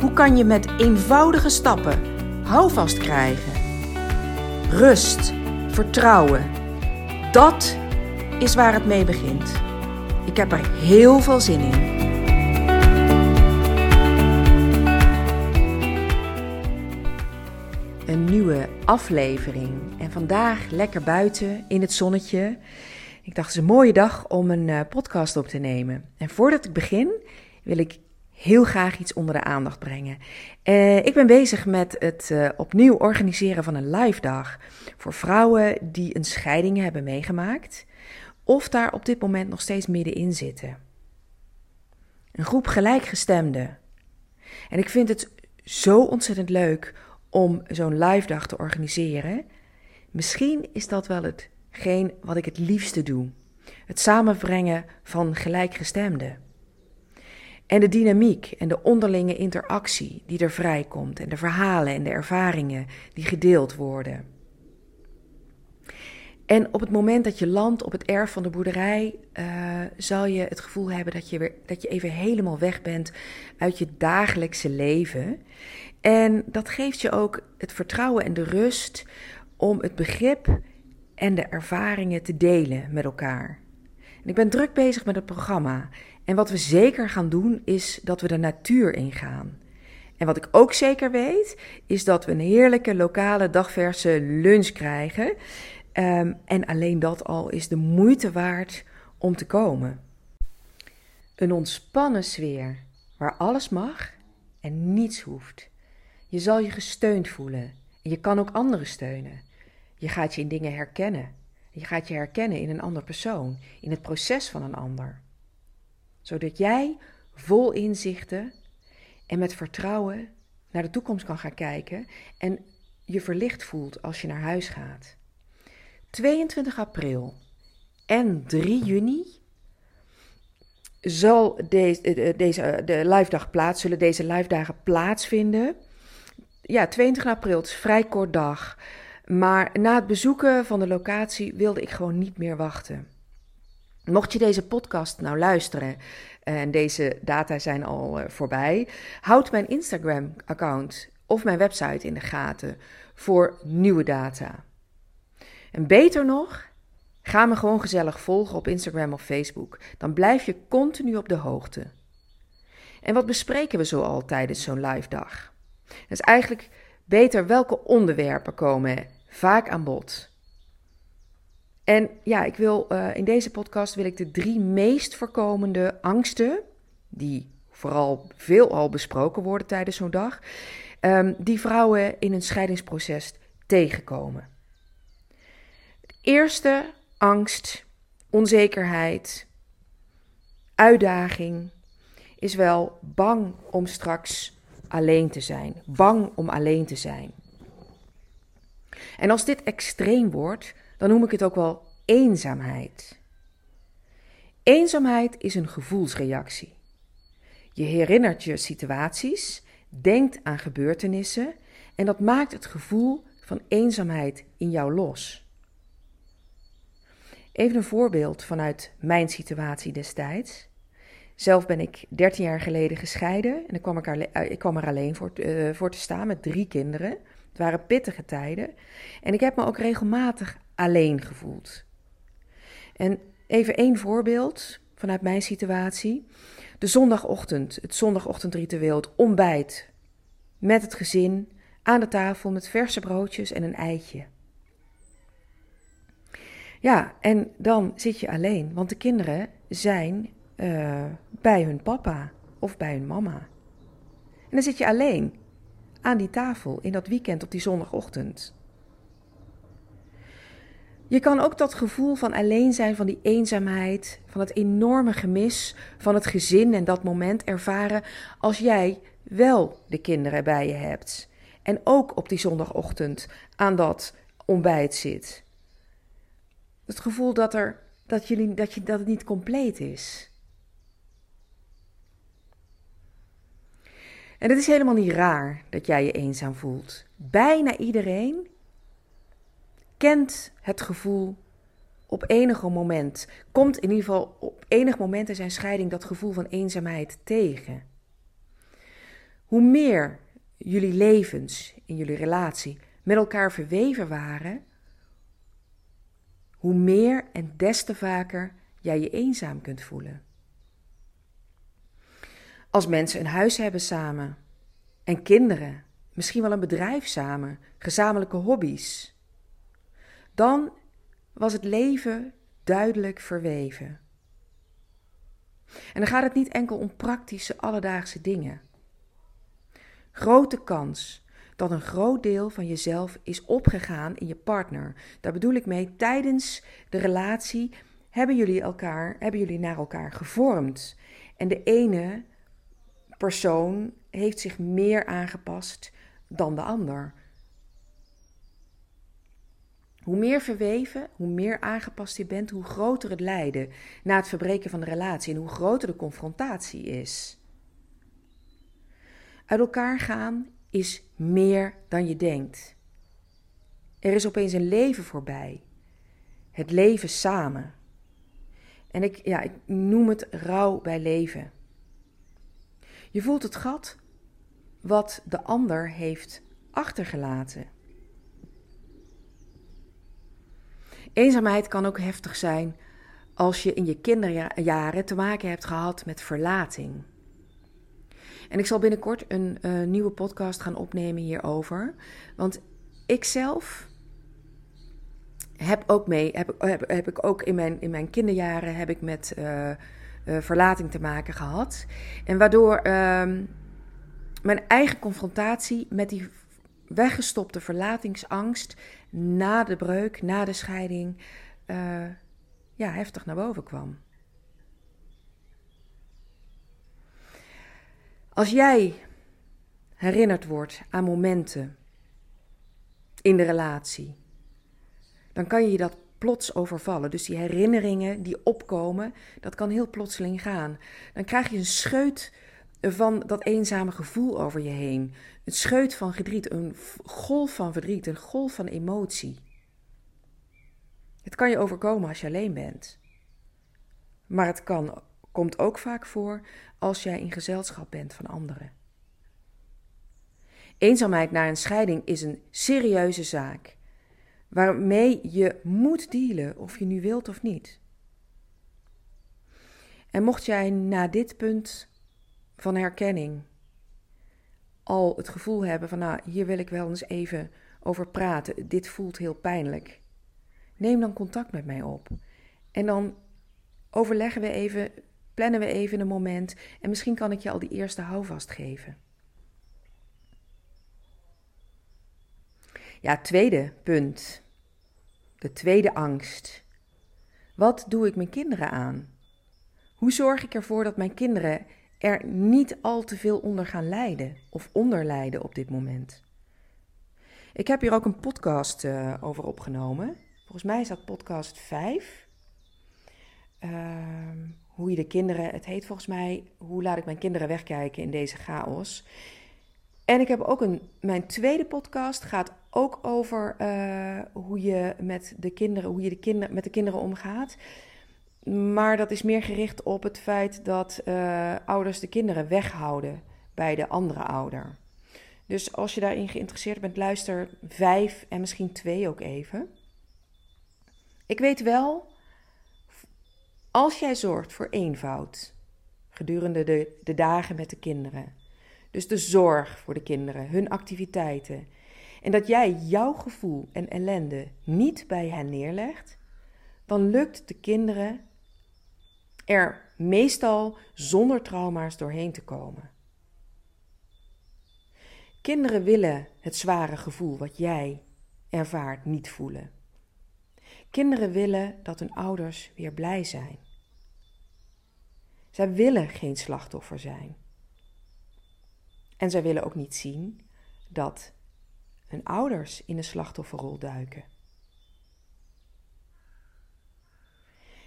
Hoe kan je met eenvoudige stappen houvast krijgen? Rust, vertrouwen. Dat is waar het mee begint. Ik heb er heel veel zin in. Een nieuwe aflevering. En vandaag lekker buiten in het zonnetje. Ik dacht, het is een mooie dag om een eh, podcast op te nemen. En voordat ik begin, wil ik heel graag iets onder de aandacht brengen. Uh, ik ben bezig met het uh, opnieuw organiseren van een live dag voor vrouwen die een scheiding hebben meegemaakt of daar op dit moment nog steeds middenin zitten. Een groep gelijkgestemden. En ik vind het zo ontzettend leuk om zo'n live dag te organiseren. Misschien is dat wel hetgeen wat ik het liefste doe: het samenbrengen van gelijkgestemden. En de dynamiek en de onderlinge interactie die er vrijkomt en de verhalen en de ervaringen die gedeeld worden. En op het moment dat je landt op het erf van de boerderij, uh, zal je het gevoel hebben dat je, weer, dat je even helemaal weg bent uit je dagelijkse leven. En dat geeft je ook het vertrouwen en de rust om het begrip en de ervaringen te delen met elkaar. En ik ben druk bezig met het programma. En wat we zeker gaan doen, is dat we de natuur ingaan. En wat ik ook zeker weet, is dat we een heerlijke lokale dagverse lunch krijgen. Um, en alleen dat al is de moeite waard om te komen. Een ontspannen sfeer waar alles mag en niets hoeft. Je zal je gesteund voelen en je kan ook anderen steunen. Je gaat je in dingen herkennen. Je gaat je herkennen in een ander persoon, in het proces van een ander zodat jij vol inzichten en met vertrouwen naar de toekomst kan gaan kijken en je verlicht voelt als je naar huis gaat. 22 april en 3 juni zal deze, eh, eh, deze de live dag plaats, zullen deze live dagen plaatsvinden. Ja, 22 april, het is vrij kort dag. Maar na het bezoeken van de locatie wilde ik gewoon niet meer wachten. Mocht je deze podcast nou luisteren en deze data zijn al uh, voorbij, houd mijn Instagram-account of mijn website in de gaten voor nieuwe data. En beter nog, ga me gewoon gezellig volgen op Instagram of Facebook. Dan blijf je continu op de hoogte. En wat bespreken we zo al tijdens zo'n live dag? Het is eigenlijk beter welke onderwerpen komen vaak aan bod. En ja, ik wil uh, in deze podcast wil ik de drie meest voorkomende angsten, die vooral veel al besproken worden tijdens zo'n dag, um, die vrouwen in een scheidingsproces tegenkomen. Eerste angst, onzekerheid, uitdaging is wel bang om straks alleen te zijn, bang om alleen te zijn. En als dit extreem wordt, dan noem ik het ook wel eenzaamheid. Eenzaamheid is een gevoelsreactie. Je herinnert je situaties, denkt aan gebeurtenissen en dat maakt het gevoel van eenzaamheid in jou los. Even een voorbeeld vanuit mijn situatie destijds. Zelf ben ik 13 jaar geleden gescheiden en ik kwam, eh, ik kwam er alleen voor, uh, voor te staan met drie kinderen. Het waren pittige tijden en ik heb me ook regelmatig alleen gevoeld. En even één voorbeeld vanuit mijn situatie. De zondagochtend, het zondagochtendritueel, het ontbijt met het gezin aan de tafel met verse broodjes en een eitje. Ja, en dan zit je alleen, want de kinderen zijn uh, bij hun papa of bij hun mama. En dan zit je alleen aan die tafel in dat weekend op die zondagochtend. Je kan ook dat gevoel van alleen zijn, van die eenzaamheid, van het enorme gemis van het gezin en dat moment ervaren als jij wel de kinderen bij je hebt. En ook op die zondagochtend aan dat ontbijt zit. Het gevoel dat, er, dat, jullie, dat, je, dat het niet compleet is. En het is helemaal niet raar dat jij je eenzaam voelt. Bijna iedereen kent het gevoel op enig moment, komt in ieder geval op enig moment in zijn scheiding dat gevoel van eenzaamheid tegen. Hoe meer jullie levens in jullie relatie met elkaar verweven waren, hoe meer en des te vaker jij je eenzaam kunt voelen. Als mensen een huis hebben samen en kinderen, misschien wel een bedrijf samen, gezamenlijke hobby's, dan was het leven duidelijk verweven. En dan gaat het niet enkel om praktische alledaagse dingen. Grote kans dat een groot deel van jezelf is opgegaan in je partner. Daar bedoel ik mee, tijdens de relatie hebben jullie elkaar, hebben jullie naar elkaar gevormd. En de ene persoon heeft zich meer aangepast dan de ander. Hoe meer verweven, hoe meer aangepast je bent, hoe groter het lijden na het verbreken van de relatie en hoe groter de confrontatie is. Uit elkaar gaan is meer dan je denkt. Er is opeens een leven voorbij. Het leven samen. En ik, ja, ik noem het rouw bij leven. Je voelt het gat wat de ander heeft achtergelaten. Eenzaamheid kan ook heftig zijn als je in je kinderjaren te maken hebt gehad met verlating. En ik zal binnenkort een uh, nieuwe podcast gaan opnemen hierover. Want ik zelf heb ook mee, heb, heb, ik ook in mijn, in mijn kinderjaren heb ik met uh, uh, verlating te maken gehad. En waardoor ehm, mijn eigen confrontatie met die weggestopte verlatingsangst na de breuk, na de scheiding, ja, heftig naar boven kwam. Als jij herinnerd wordt aan momenten in de relatie, dan kan je dat plots overvallen. Dus die herinneringen die opkomen, dat kan heel plotseling gaan. Dan krijg je een scheut van dat eenzame gevoel over je heen. Een scheut van verdriet, een golf van verdriet, een golf van emotie. Het kan je overkomen als je alleen bent. Maar het kan, komt ook vaak voor als jij in gezelschap bent van anderen. Eenzaamheid na een scheiding is een serieuze zaak, waarmee je moet dealen of je nu wilt of niet. En mocht jij na dit punt van herkenning al het gevoel hebben van, nou, hier wil ik wel eens even over praten, dit voelt heel pijnlijk, neem dan contact met mij op. En dan overleggen we even plannen we even een moment en misschien kan ik je al die eerste houvast geven. Ja, tweede punt. De tweede angst. Wat doe ik mijn kinderen aan? Hoe zorg ik ervoor dat mijn kinderen er niet al te veel onder gaan lijden of onderlijden op dit moment? Ik heb hier ook een podcast uh, over opgenomen. Volgens mij is dat podcast 5. Uh, hoe je de kinderen, het heet volgens mij, hoe laat ik mijn kinderen wegkijken in deze chaos. En ik heb ook een, mijn tweede podcast gaat ook over uh, hoe je met de kinderen, hoe je de kinderen, met de kinderen omgaat. Maar dat is meer gericht op het feit dat uh, ouders de kinderen weghouden bij de andere ouder. Dus als je daarin geïnteresseerd bent, luister vijf en misschien twee ook even. Ik weet wel als jij zorgt voor eenvoud gedurende de, de dagen met de kinderen, dus de zorg voor de kinderen, hun activiteiten, en dat jij jouw gevoel en ellende niet bij hen neerlegt, dan lukt de kinderen er meestal zonder trauma's doorheen te komen. Kinderen willen het zware gevoel wat jij ervaart niet voelen. Kinderen willen dat hun ouders weer blij zijn. Zij willen geen slachtoffer zijn. En zij willen ook niet zien dat hun ouders in een slachtofferrol duiken.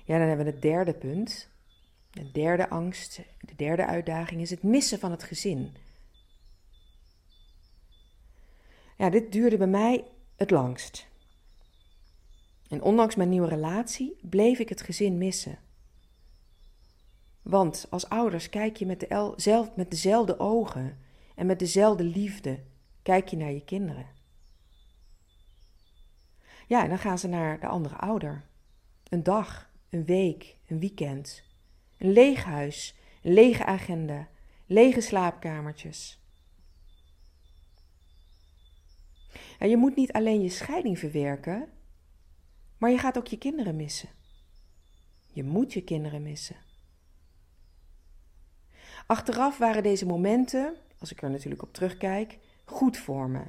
Ja, dan hebben we het derde punt. De derde angst, de derde uitdaging is het missen van het gezin. Ja, dit duurde bij mij het langst. En ondanks mijn nieuwe relatie bleef ik het gezin missen. Want als ouders kijk je met, de zelf, met dezelfde ogen en met dezelfde liefde kijk je naar je kinderen. Ja, en dan gaan ze naar de andere ouder. Een dag, een week, een weekend. Een leeg huis, een lege agenda, lege slaapkamertjes. En je moet niet alleen je scheiding verwerken, maar je gaat ook je kinderen missen. Je moet je kinderen missen. Achteraf waren deze momenten, als ik er natuurlijk op terugkijk, goed voor me.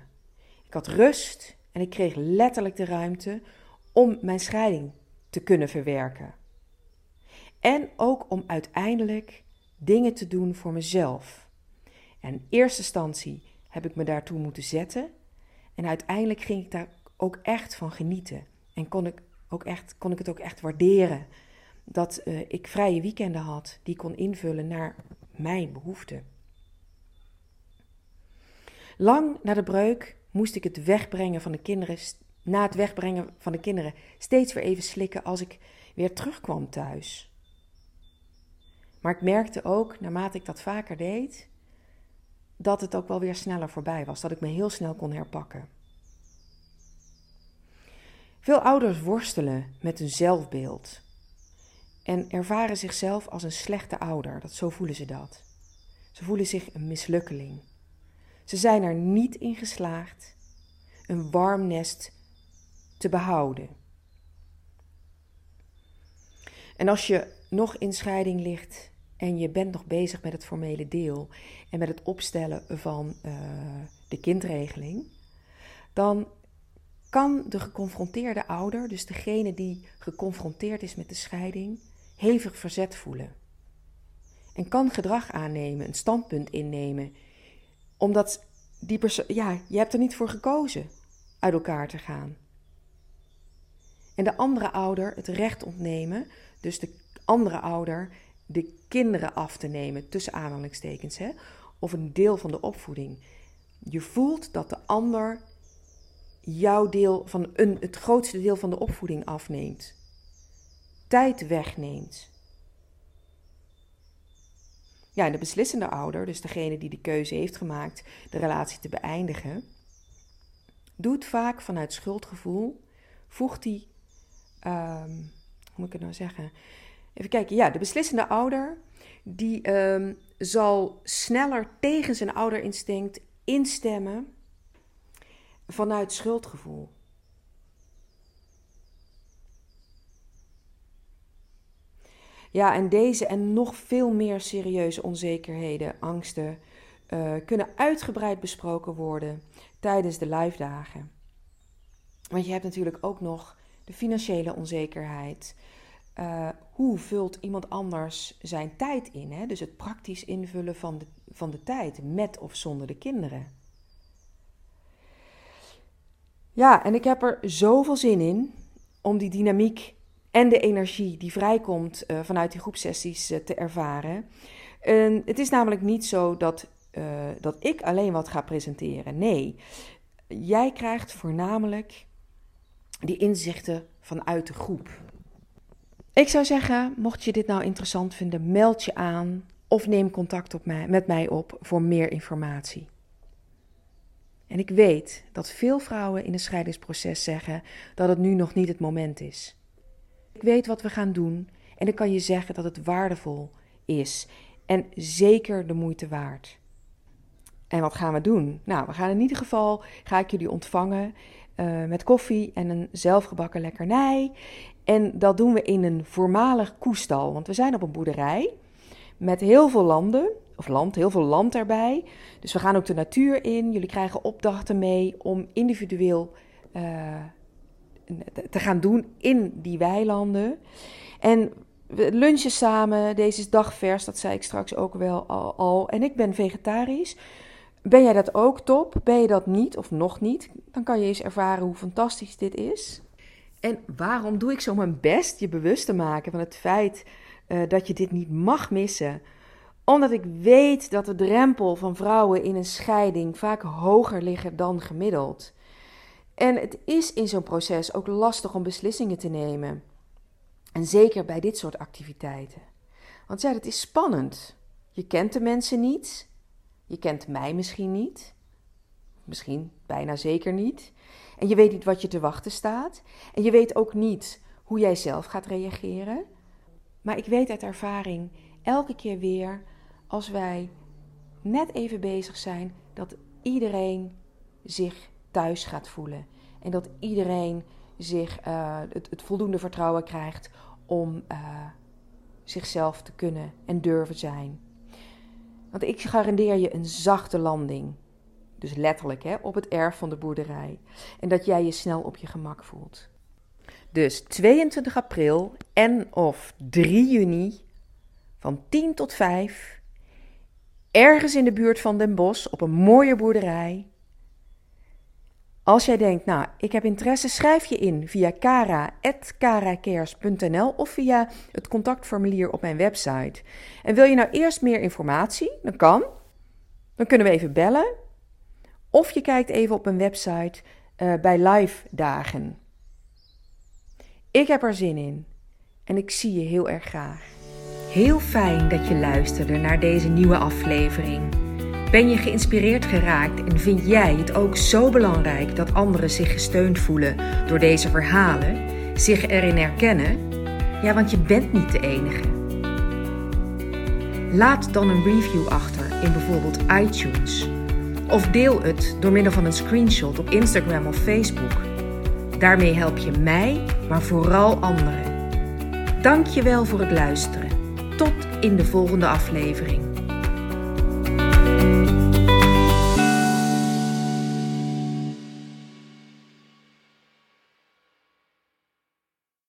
Ik had rust en ik kreeg letterlijk de ruimte om mijn scheiding te kunnen verwerken. En ook om uiteindelijk dingen te doen voor mezelf. En in eerste instantie heb ik me daartoe moeten zetten. En uiteindelijk ging ik daar ook echt van genieten. En kon ik, ook echt, kon ik het ook echt waarderen. Dat uh, ik vrije weekenden had die ik kon invullen naar mijn behoeften. Lang na de breuk moest ik het wegbrengen van de kinderen, na het wegbrengen van de kinderen, steeds weer even slikken als ik weer terugkwam thuis. Maar ik merkte ook, naarmate ik dat vaker deed, dat het ook wel weer sneller voorbij was, dat ik me heel snel kon herpakken. Veel ouders worstelen met hun zelfbeeld en ervaren zichzelf als een slechte ouder. Dat, zo voelen ze dat. Ze voelen zich een mislukkeling. Ze zijn er niet in geslaagd een warm nest te behouden. En als je nog in scheiding ligt en je bent nog bezig met het formele deel en met het opstellen van uh, de kindregeling, dan kan de geconfronteerde ouder, dus degene die geconfronteerd is met de scheiding, hevig verzet voelen. En kan gedrag aannemen, een standpunt innemen, omdat die persoon, ja, je hebt er niet voor gekozen uit elkaar te gaan. En de andere ouder het recht ontnemen, dus de andere ouder de kinderen af te nemen, tussen aanhalingstekens, hè, of een deel van de opvoeding. Je voelt dat de ander jouw deel van een, het grootste deel van de opvoeding afneemt, tijd wegneemt. Ja, en de beslissende ouder, dus degene die de keuze heeft gemaakt de relatie te beëindigen, doet vaak vanuit schuldgevoel, voegt hij, um, hoe moet ik het nou zeggen? Even kijken, ja, de beslissende ouder, die um, zal sneller tegen zijn ouderinstinct instemmen vanuit schuldgevoel. Ja, en deze en nog veel meer serieuze onzekerheden, angsten, uh, kunnen uitgebreid besproken worden tijdens de live dagen. Want je hebt natuurlijk ook nog de financiële onzekerheid. Uh, hoe vult iemand anders zijn tijd in? Hè? Dus het praktisch invullen van de, van de tijd, met of zonder de kinderen. Ja, en ik heb er zoveel zin in om die dynamiek en de energie die vrijkomt uh, vanuit die groepsessies uh, te ervaren. En het is namelijk niet zo dat dat ik alleen wat ga presenteren. Nee, jij krijgt voornamelijk die inzichten vanuit de groep. Ik zou zeggen, mocht je dit nou interessant vinden, meld je aan of neem contact op mij, met mij op voor meer informatie. En ik weet dat veel vrouwen in het scheidingsproces zeggen dat het nu nog niet het moment is. Ik weet wat we gaan doen en ik kan je zeggen dat het waardevol is en zeker de moeite waard. En wat gaan we doen? Nou, we gaan in ieder geval, ga ik jullie ontvangen uh, met koffie en een zelfgebakken lekkernij. En dat doen we in een voormalig koestal, want we zijn op een boerderij met heel veel landen, of land, heel veel land erbij. Dus we gaan ook de natuur in. Jullie krijgen opdrachten mee om individueel uh, te gaan doen in die weilanden. En we lunchen samen. Deze is dagvers, dat zei ik straks ook wel al. al. En ik ben vegetarisch. Ben jij dat ook top? Ben je dat niet of nog niet? Dan kan je eens ervaren hoe fantastisch dit is. En waarom doe ik zo mijn best je bewust te maken van het feit uh, dat je dit niet mag missen? Omdat ik weet dat de drempel van vrouwen in een scheiding vaak hoger liggen dan gemiddeld. En het is in zo'n proces ook lastig om beslissingen te nemen. En zeker bij dit soort activiteiten. Want ja, het is spannend. Je kent de mensen niet. Je kent mij misschien niet. Misschien bijna zeker niet. En je weet niet wat je te wachten staat. En je weet ook niet hoe jij zelf gaat reageren. Maar ik weet uit ervaring elke keer weer als wij net even bezig zijn dat iedereen zich thuis gaat voelen. En dat iedereen zich uh, het, voldoende vertrouwen krijgt om uh, zichzelf te kunnen en durven zijn. Want ik garandeer je een zachte landing. Dus letterlijk hè, op het erf van de boerderij. En dat jij je snel op je gemak voelt. Dus 22 april en of 3 juni van 10 tot 5. Ergens in de buurt van Den Bosch op een mooie boerderij. Als jij denkt, nou, ik heb interesse, schrijf je in via kara.karacares.nl of via het contactformulier op mijn website. En wil je nou eerst meer informatie? Dan kan. Dan kunnen we even bellen. Of je kijkt even op mijn website uh, bij live dagen. Ik heb er zin in en ik zie je heel erg graag. Heel fijn dat je luisterde naar deze nieuwe aflevering. Ben je geïnspireerd geraakt en vind jij het ook zo belangrijk dat anderen zich gesteund voelen door deze verhalen, zich erin herkennen? Ja, want je bent niet de enige. Laat dan een review achter in bijvoorbeeld iTunes. Of deel het door middel van een screenshot op Instagram of Facebook. Daarmee help je mij, maar vooral anderen. Dank je wel voor het luisteren. Tot in de volgende aflevering.